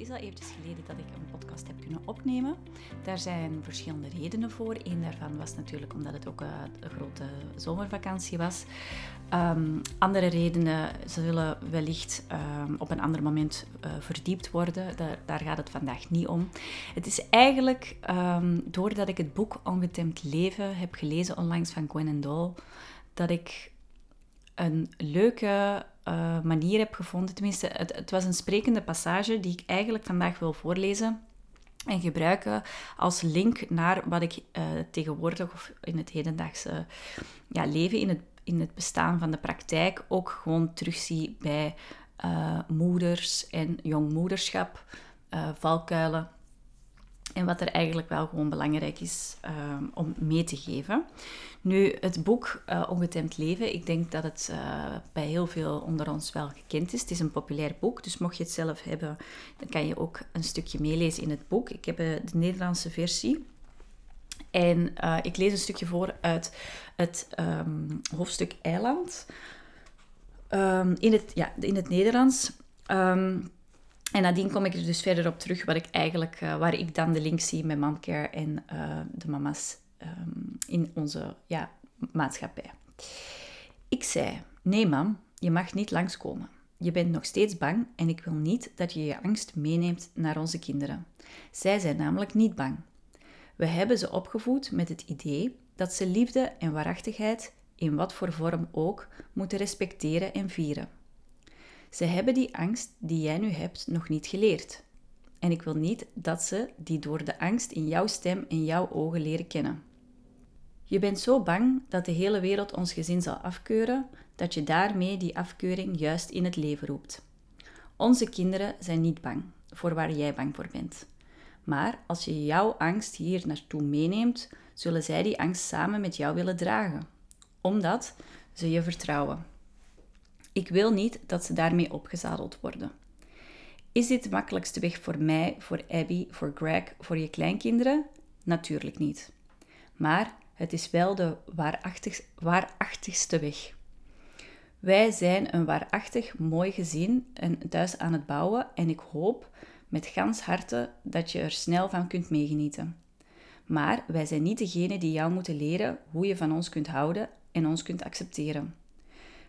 is al eventjes geleden dat ik een podcast heb kunnen opnemen. Daar zijn verschillende redenen voor. Eén daarvan was natuurlijk omdat het ook een grote zomervakantie was. Ehm, andere redenen zullen wellicht um, op een ander moment uh, verdiept worden. Daar, daar, gaat het vandaag niet om. Het is eigenlijk um, doordat ik het boek Ongetemd Leven heb gelezen onlangs van Gwen Dole, dat ik een leuke uh, manier heb gevonden. Tenminste, het, het, was een sprekende passage die ik eigenlijk vandaag wil voorlezen en gebruiken als link naar wat ik uh, tegenwoordig of in het hedendaagse ja, leven, in het, in het bestaan van de praktijk, ook gewoon terugzie bij uh, moeders en jongmoederschap, valkuilen en wat er eigenlijk wel gewoon belangrijk is uh, om mee te geven. Nu, het boek uh, Ongetemd Leven, ik denk dat het uh, bij heel veel onder ons wel gekend is. Het is een populair boek, dus mocht je het zelf hebben, dan kan je ook een stukje meelezen in het boek. Ik heb de Nederlandse versie. En ik lees een stukje voor uit het um, hoofdstuk Eiland. Um, in, het, ja, in het Nederlands. En nadien kom ik er dus verder op terug wat ik eigenlijk, uh, waar ik dan de link zie met Momcare en uh, de mama's um, in onze ja, maatschappij. Ik zei, nee mam, je mag niet langskomen. Je bent nog steeds bang en ik wil niet dat je je angst meeneemt naar onze kinderen. Zij zijn namelijk niet bang. We hebben ze opgevoed met het idee dat ze liefde en waarachtigheid, in wat voor vorm ook, moeten respecteren en vieren. Ze hebben die angst die jij nu hebt nog niet geleerd. En ik wil niet dat ze die door de angst in jouw stem en jouw ogen leren kennen. Je bent zo bang dat de hele wereld ons gezin zal afkeuren, dat je daarmee die afkeuring juist in het leven roept. Onze kinderen zijn niet bang voor waar jij bang voor bent. Maar als je jouw angst hier naartoe meeneemt, zullen zij die angst samen met jou willen dragen, omdat ze je vertrouwen. Ik wil niet dat ze daarmee opgezadeld worden. Is dit de makkelijkste weg voor mij, voor Abby, voor Greg, voor je kleinkinderen? Natuurlijk niet. Maar het is wel de waarachtig, waarachtigste weg. Wij zijn een waarachtig mooi gezin en thuis aan het bouwen en ik hoop met gans harte dat je er snel van kunt meegenieten. Maar wij zijn niet degene die jou moeten leren hoe je van ons kunt houden en ons kunt accepteren.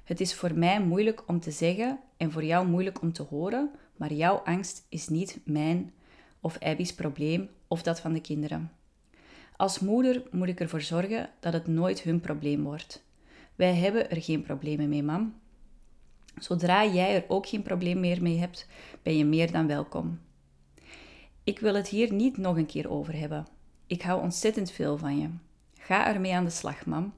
Het is voor mij moeilijk om te zeggen en voor jou moeilijk om te horen, maar jouw angst is niet mijn of Abby's probleem of dat van de kinderen. Als moeder moet ik ervoor zorgen dat het nooit hun probleem wordt. Wij hebben er geen problemen mee, mam. Zodra jij er ook geen probleem meer mee hebt, ben je meer dan welkom. Ik wil het hier niet nog een keer over hebben. Ik hou ontzettend veel van je. Ga ermee aan de slag, mam.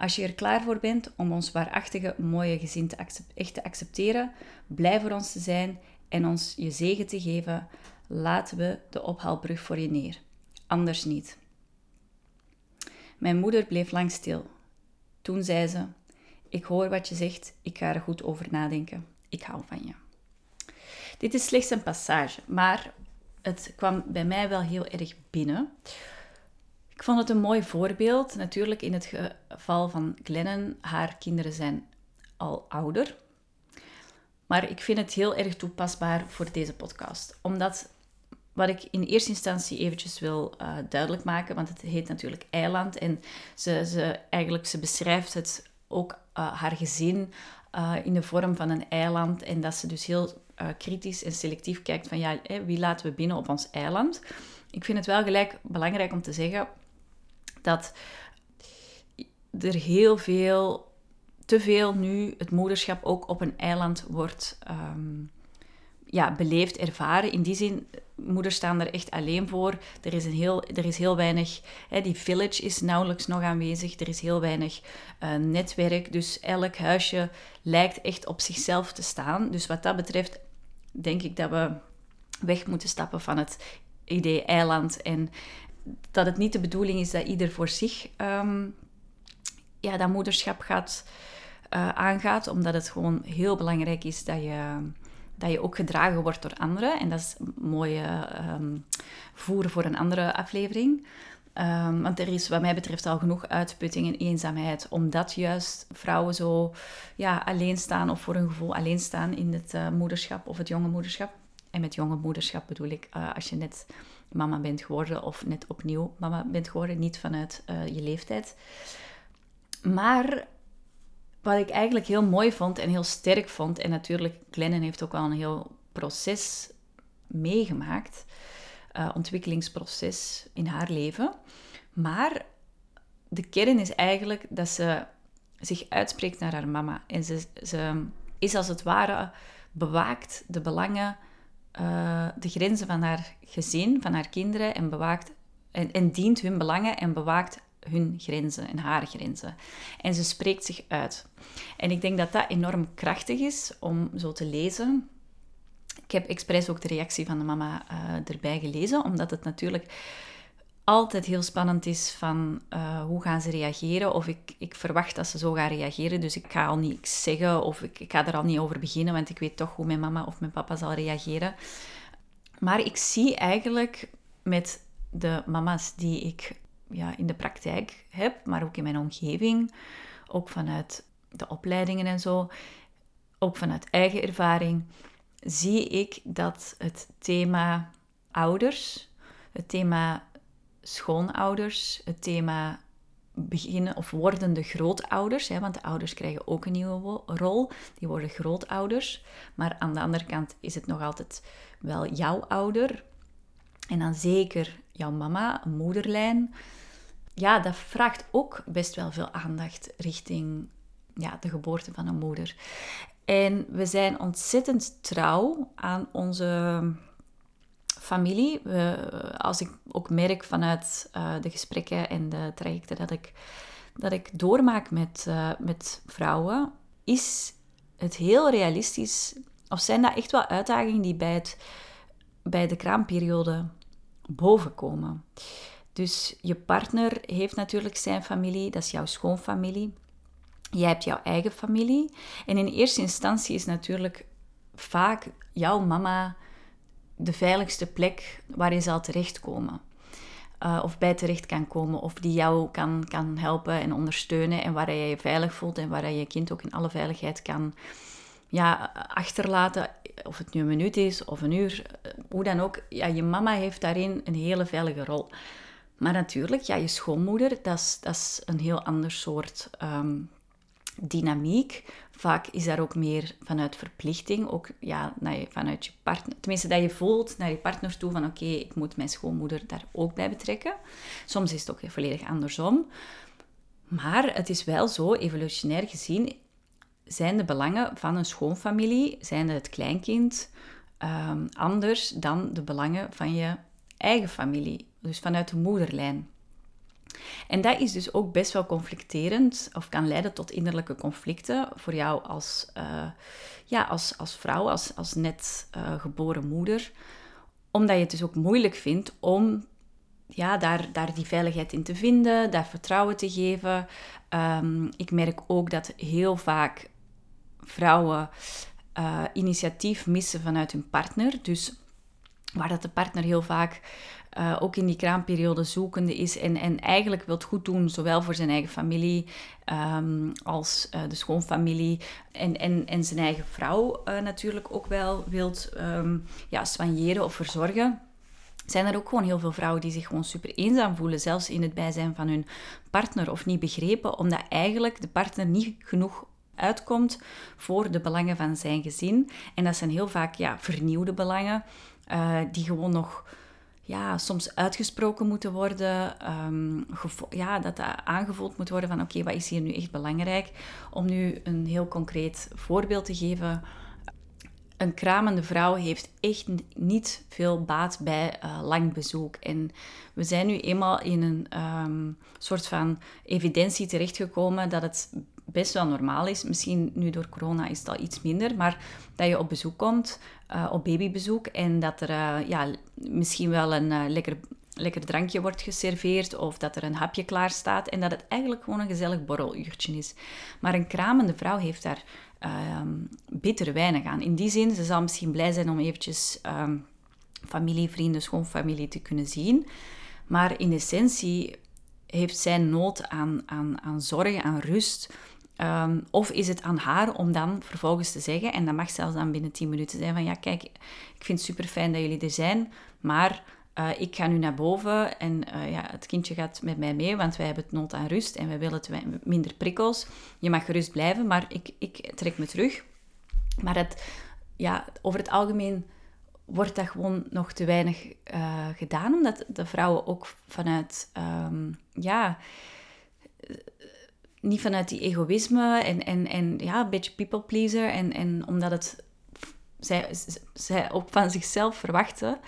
Als je er klaar voor bent om ons waarachtige, mooie gezin echt te accepteren, blij voor ons te zijn en ons je zegen te geven, laten we de ophaalbrug voor je neer. Anders niet. Mijn moeder bleef lang stil. Toen zei ze: Ik hoor wat je zegt, ik ga er goed over nadenken. Ik hou van je. Dit is slechts een passage, maar het kwam bij mij wel heel erg binnen. Ik vond het een mooi voorbeeld. Natuurlijk in het geval van Glennon, haar kinderen zijn al ouder. Maar ik vind het heel erg toepasbaar voor deze podcast. Omdat wat ik in eerste instantie eventjes wil uh, duidelijk maken, want het heet natuurlijk eiland. En ze, ze, eigenlijk, ze beschrijft het ook uh, haar gezin uh, in de vorm van een eiland. En dat ze dus heel kritisch en selectief kijkt van ja, wie laten we binnen op ons eiland. Ik vind het wel gelijk belangrijk om te zeggen dat er heel veel, te veel nu het moederschap ook op een eiland wordt um, ja, beleefd, ervaren. In die zin, moeders staan er echt alleen voor. Er is, een heel, er is heel weinig, hè, die village is nauwelijks nog aanwezig. Er is heel weinig uh, netwerk. Dus elk huisje lijkt echt op zichzelf te staan. Dus wat dat betreft, denk ik dat we weg moeten stappen van het idee eiland en dat het niet de bedoeling is dat ieder voor zich um, ja, dat moederschap gaat, uh, aangaat, omdat het gewoon heel belangrijk is dat je, dat je ook gedragen wordt door anderen. En dat is een mooie um, voor een andere aflevering. Um, want er is wat mij betreft al genoeg uitputting en eenzaamheid, omdat juist vrouwen zo ja, alleen staan of voor een gevoel alleen staan in het uh, moederschap of het jonge moederschap. En met jonge moederschap bedoel ik uh, als je net mama bent geworden of net opnieuw mama bent geworden, niet vanuit uh, je leeftijd. Maar wat ik eigenlijk heel mooi vond en heel sterk vond, en natuurlijk Glennon heeft ook wel een heel proces meegemaakt, uh, ontwikkelingsproces in haar leven. Maar de kern is eigenlijk dat ze zich uitspreekt naar haar mama. En ze, ze is als het ware bewaakt de belangen, uh, de grenzen van haar gezin, van haar kinderen en bewaakt en, en dient hun belangen en bewaakt hun grenzen en haar grenzen. En ze spreekt zich uit. En ik denk dat dat enorm krachtig is om zo te lezen. Ik heb expres ook de reactie van de mama uh, erbij gelezen, omdat het natuurlijk altijd heel spannend is van uh, hoe gaan ze reageren. Of ik, ik verwacht dat ze zo gaan reageren, dus ik ga al niets zeggen of ik, ik ga er al niet over beginnen, want ik weet toch hoe mijn mama of mijn papa zal reageren. Maar ik zie eigenlijk met de mama's die ik ja, in de praktijk heb, maar ook in mijn omgeving, ook vanuit de opleidingen en zo, ook vanuit eigen ervaring, zie ik dat het thema ouders, het thema schoonouders, het thema beginnen of wordende grootouders, hè, want de ouders krijgen ook een nieuwe rol, die worden grootouders, maar aan de andere kant is het nog altijd wel jouw ouder. En dan zeker jouw mama, moederlijn. Ja, dat vraagt ook best wel veel aandacht richting ja, de geboorte van een moeder. En we zijn ontzettend trouw aan onze familie. als ik ook merk vanuit uh, de gesprekken en de trajecten dat ik, dat ik doormaak met, uh, met vrouwen, is het heel realistisch, of zijn dat echt wel uitdagingen die bij, het, bij de kraamperiode bovenkomen. Dus je partner heeft natuurlijk zijn familie, dat is jouw schoonfamilie. Jij hebt jouw eigen familie. En in eerste instantie is natuurlijk vaak jouw mama de veiligste plek waar je zal terechtkomen. Uh, of bij terecht kan komen, of die jou kan, kan helpen en ondersteunen en waar je je veilig voelt en waar je je kind ook in alle veiligheid kan ja, achterlaten. Of het nu een minuut is of een uur, eh, hoe dan ook. Ja, je mama heeft daarin een hele veilige rol. Maar natuurlijk, ja, je schoonmoeder, dat is, dat is een heel ander soort um, dynamiek. Vaak is daar ook meer vanuit verplichting, ook ja, vanuit je partner. Tenminste, dat je voelt naar je partner toe van oké, ik moet mijn schoonmoeder daar ook bij betrekken. Soms is het ook volledig andersom. Maar het is wel zo, evolutionair gezien, zijn de belangen van een schoonfamilie, zijn het kleinkind, um, anders dan de belangen van je eigen familie. Dus vanuit de moederlijn. En dat is dus ook best wel conflicterend of kan leiden tot innerlijke conflicten voor jou als, uh, ja, als, als vrouw, als, als net uh, geboren moeder. Omdat je het dus ook moeilijk vindt om ja, daar, daar die veiligheid in te vinden, daar vertrouwen te geven. Um, ik merk ook dat heel vaak vrouwen uh, initiatief missen vanuit hun partner. Dus waar dat de partner heel vaak uh, ook in die kraamperiode zoekende is en, en eigenlijk wil goed doen, zowel voor zijn eigen familie um, als uh, de schoonfamilie en, en, en zijn eigen vrouw uh, natuurlijk ook wel wilt um, ja, soigneren of verzorgen. Zijn er ook gewoon heel veel vrouwen die zich gewoon super eenzaam voelen, zelfs in het bijzijn van hun partner of niet begrepen, omdat eigenlijk de partner niet genoeg uitkomt voor de belangen van zijn gezin. En dat zijn heel vaak ja, vernieuwde belangen, die gewoon nog ja, soms uitgesproken moeten worden. Um, ja, dat dat aangevoeld moet worden van oké, wat is hier nu echt belangrijk? Om nu een heel concreet voorbeeld te geven. Een kramende vrouw heeft echt niet veel baat bij uh, lang bezoek. En we zijn nu eenmaal in een um, soort van evidentie terechtgekomen dat het best wel normaal is. Misschien nu door corona is het al iets minder, maar dat je op bezoek komt, uh, op babybezoek, en dat er uh, ja, misschien wel een uh, lekker, lekker drankje wordt geserveerd of dat er een hapje klaar staat en dat het eigenlijk gewoon een gezellig borreluurtje is. Maar een kramende vrouw heeft daar um, bitter weinig aan. In die zin, ze zal misschien blij zijn om eventjes um, familie, vrienden, schoonfamilie te kunnen zien. Maar in essentie heeft zij nood aan, aan, aan zorg, aan rust, Ehm, of is het aan haar om dan vervolgens te zeggen, en dat mag zelfs dan binnen 10 minuten zijn, van ja, kijk, ik vind het super fijn dat jullie er zijn, maar uh, ik ga nu naar boven en uh, ja, het kindje gaat met mij mee, want wij hebben het nood aan rust en wij willen minder prikkels. Je mag gerust blijven, maar ik, ik trek me terug. Maar het, ja, over het algemeen wordt dat gewoon nog te weinig uh, gedaan, omdat de vrouwen ook vanuit, um, ja, niet vanuit die egoïsme en, en, en ja, een beetje people pleaser en, en omdat het, zij, zij ook van zichzelf verwachten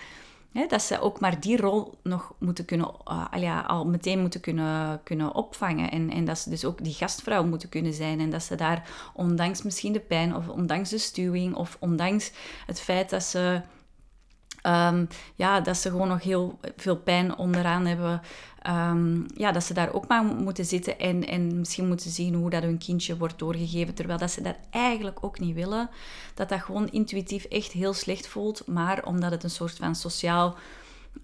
dat ze ook maar die rol nog moeten kunnen, uh, ja, al meteen moeten kunnen, kunnen opvangen. En, en dat ze dus ook die gastvrouw moeten kunnen zijn. En dat ze daar, ondanks misschien de pijn, of ondanks de stuwing, of ondanks het feit dat ze Ehm, ja, dat ze gewoon nog heel veel pijn onderaan hebben. Ehm, ja, dat ze daar ook maar moeten zitten en, en misschien moeten zien hoe dat hun kindje wordt doorgegeven, terwijl dat ze dat eigenlijk ook niet willen. Dat dat gewoon intuïtief echt heel slecht voelt, maar omdat het een soort van sociaal...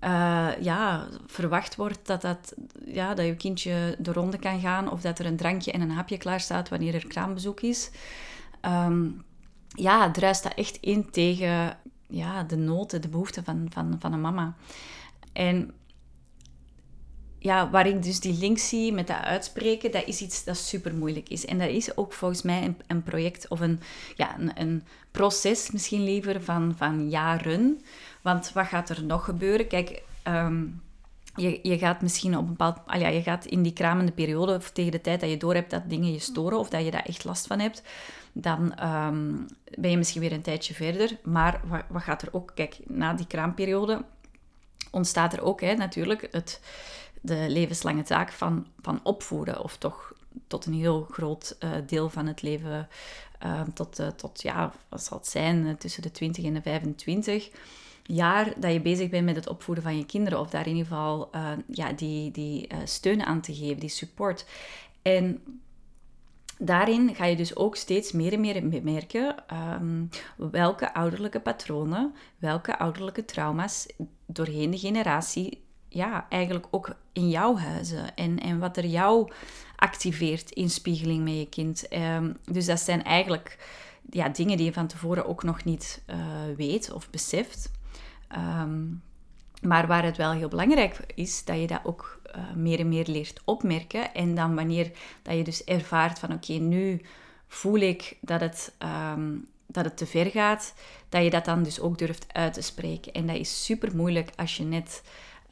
Uh, ja, verwacht wordt dat, dat, ja, dat je kindje de ronde kan gaan of dat er een drankje en een hapje klaar staat wanneer er kraambezoek is. Um, ja, druist dat echt in tegen ja, de noten, de behoeften van, van, van een mama. En ja, waar ik dus die link zie met dat uitspreken, dat is iets dat super moeilijk is. En dat is ook volgens mij een, een project of een, ja, een, een, proces misschien liever van, van jaren. Want wat gaat er nog gebeuren? Kijk, ehm, je, je gaat misschien op een bepaald... Al ja, je gaat in die kramende periode, of tegen de tijd dat je doorhebt dat dingen je storen, of dat je daar echt last van hebt, dan ehm, ben je misschien weer een tijdje verder. Maar wat, wat, gaat er ook... Kijk, na die kraamperiode ontstaat er ook hè, natuurlijk het, de levenslange taak van, van opvoeden. Of toch tot een heel groot uh, deel van het leven, uh, tot, uh, tot, ja, wat zal het zijn, eh, tussen de 20 en de 25 jaar dat je bezig bent met het opvoeden van je kinderen. Of daar in ieder geval ja, die, die steun aan te geven, die support. En daarin ga je dus ook steeds meer en meer merken um, welke ouderlijke patronen, welke ouderlijke trauma's doorheen de generatie ja, eigenlijk ook in jouw huizen en, en wat er jou activeert in spiegeling met je kind. Um, dus dat zijn eigenlijk ja, dingen die je van tevoren ook nog niet uh, weet of beseft. Um, maar waar het wel heel belangrijk is, dat je dat ook uh, meer en meer leert opmerken. En dan wanneer dat je dus ervaart van oké, nu voel ik dat het, um, dat het te ver gaat, dat je dat dan dus ook durft uit te spreken. En dat is super moeilijk als je net,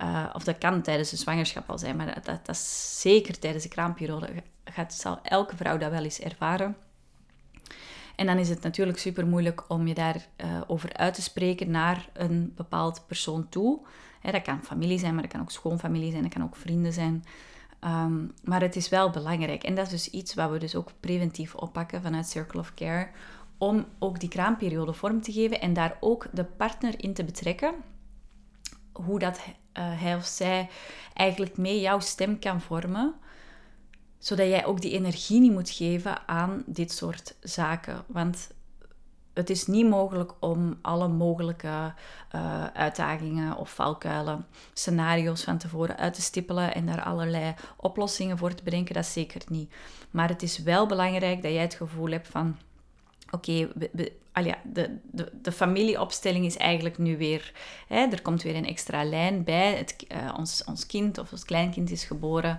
uh, of dat kan tijdens de zwangerschap al zijn, maar dat, dat, is zeker tijdens de kraamperiode, gaat, zal elke vrouw dat wel eens ervaren. En dan is het natuurlijk super moeilijk om je daarover uh, over uit te spreken naar een bepaald persoon toe dat kan familie zijn, maar dat kan ook schoonfamilie zijn, dat kan ook vrienden zijn. Ehm, maar het is wel belangrijk. En dat is dus iets wat we dus ook preventief oppakken vanuit Circle of Care. Om ook die kraamperiode vorm te geven en daar ook de partner in te betrekken. Hoe dat uh, hij of zij eigenlijk mee jouw stem kan vormen. Zodat jij ook die energie niet moet geven aan dit soort zaken. Want het is niet mogelijk om alle mogelijke uh, uitdagingen of valkuilen, scenario's van tevoren uit te stippelen en daar allerlei oplossingen voor te bedenken. Dat zeker niet. Maar het is wel belangrijk dat jij het gevoel hebt van: oké, okay, de, de, de familieopstelling is eigenlijk nu weer. Hè, er komt weer een extra lijn bij. Het, uh, ons, ons kind of ons kleinkind is geboren.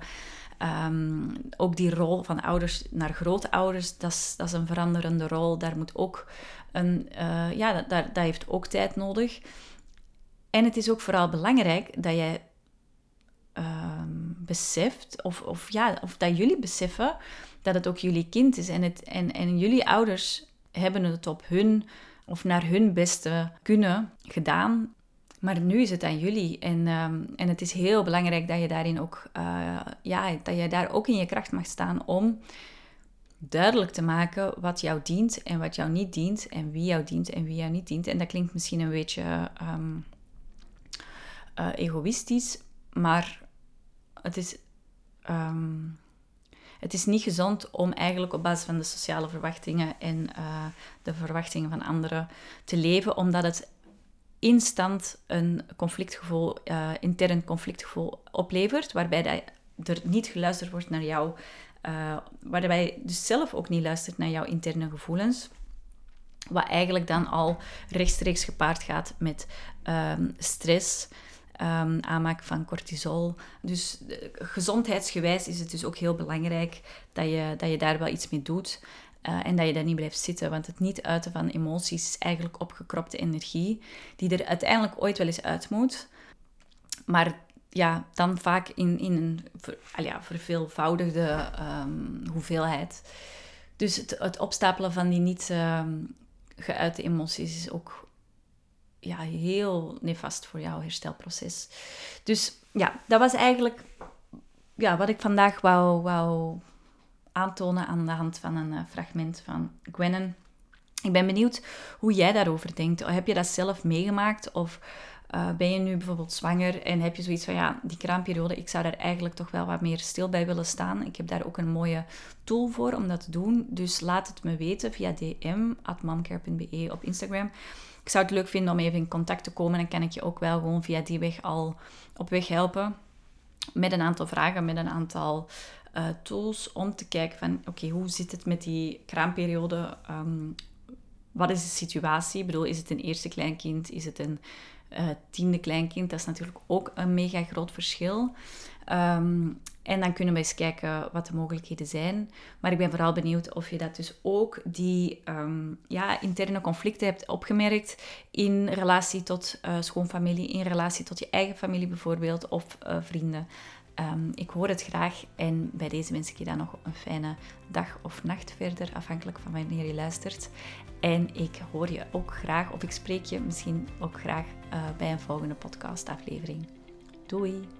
Um, ook die rol van ouders naar grootouders, dat is, een veranderende rol. Daar moet ook een, uh, ja, dat, heeft ook tijd nodig. En het is ook vooral belangrijk dat jij um, beseft, of, of, ja, of dat jullie beseffen dat het ook jullie kind is. En, het, en, en jullie ouders hebben het op hun of naar hun beste kunnen gedaan. Maar nu is het aan jullie. En, um, en het is heel belangrijk dat je daarin ook, uh, ja, dat je daar ook in je kracht mag staan om duidelijk te maken wat jou dient en wat jou niet dient. En wie jou dient en wie jou niet dient. En dat klinkt misschien een beetje um, uh, egoïstisch, maar het is. Um, het is niet gezond om eigenlijk op basis van de sociale verwachtingen en uh, de verwachtingen van anderen te leven, omdat het instant een conflictgevoel, uh, intern conflictgevoel oplevert, waarbij er niet geluisterd wordt naar jouw Uh, waarbij je dus zelf ook niet luistert naar jouw interne gevoelens. Wat eigenlijk dan al rechtstreeks gepaard gaat met um, stress, um, aanmaak van cortisol. Dus uh, gezondheidsgewijs is het dus ook heel belangrijk dat je, dat je daar wel iets mee doet. Uh, en dat je daar niet blijft zitten. Want het niet uiten van emoties is eigenlijk opgekropte energie, die er uiteindelijk ooit wel eens uit moet. Maar ja, dan vaak in, in een ver, ja, verveelvoudigde um, hoeveelheid. Dus het, het, opstapelen van die niet um, geuite emoties is ook ja, heel nefast voor jouw herstelproces. Dus ja, dat was eigenlijk ja, wat ik vandaag wou, wou aantonen aan de hand van een uh, fragment van Gwennen. Ik ben benieuwd hoe jij daarover denkt. Heb je dat zelf meegemaakt? Of uh, ben je nu bijvoorbeeld zwanger en heb je zoiets van, ja, die kraamperiode, ik zou daar eigenlijk toch wel wat meer stil bij willen staan. Ik heb daar ook een mooie tool voor om dat te doen. Dus laat het me weten via dm, atmamcare.be op Instagram. Ik zou het leuk vinden om even in contact te komen. Dan kan ik je ook wel gewoon via die weg al op weg helpen. Met een aantal vragen, met een aantal uh, tools om te kijken van, oké, hoe zit het met die kraamperiode? Um, wat is de situatie? Ik bedoel, is het een eerste kleinkind? Is het een uh, tiende kleinkind? Dat is natuurlijk ook een mega groot verschil. Um, en dan kunnen we eens kijken wat de mogelijkheden zijn. Maar ik ben vooral benieuwd of je dat dus ook, die um, ja, interne conflicten hebt opgemerkt in relatie tot uh, schoonfamilie, in relatie tot je eigen familie bijvoorbeeld, of vrienden. Um, ik hoor het graag en bij deze wens ik je dan nog een fijne dag of nacht verder, afhankelijk van wanneer je luistert. En ik hoor je ook graag, of ik spreek je misschien ook graag uh, bij een volgende podcastaflevering. Doei!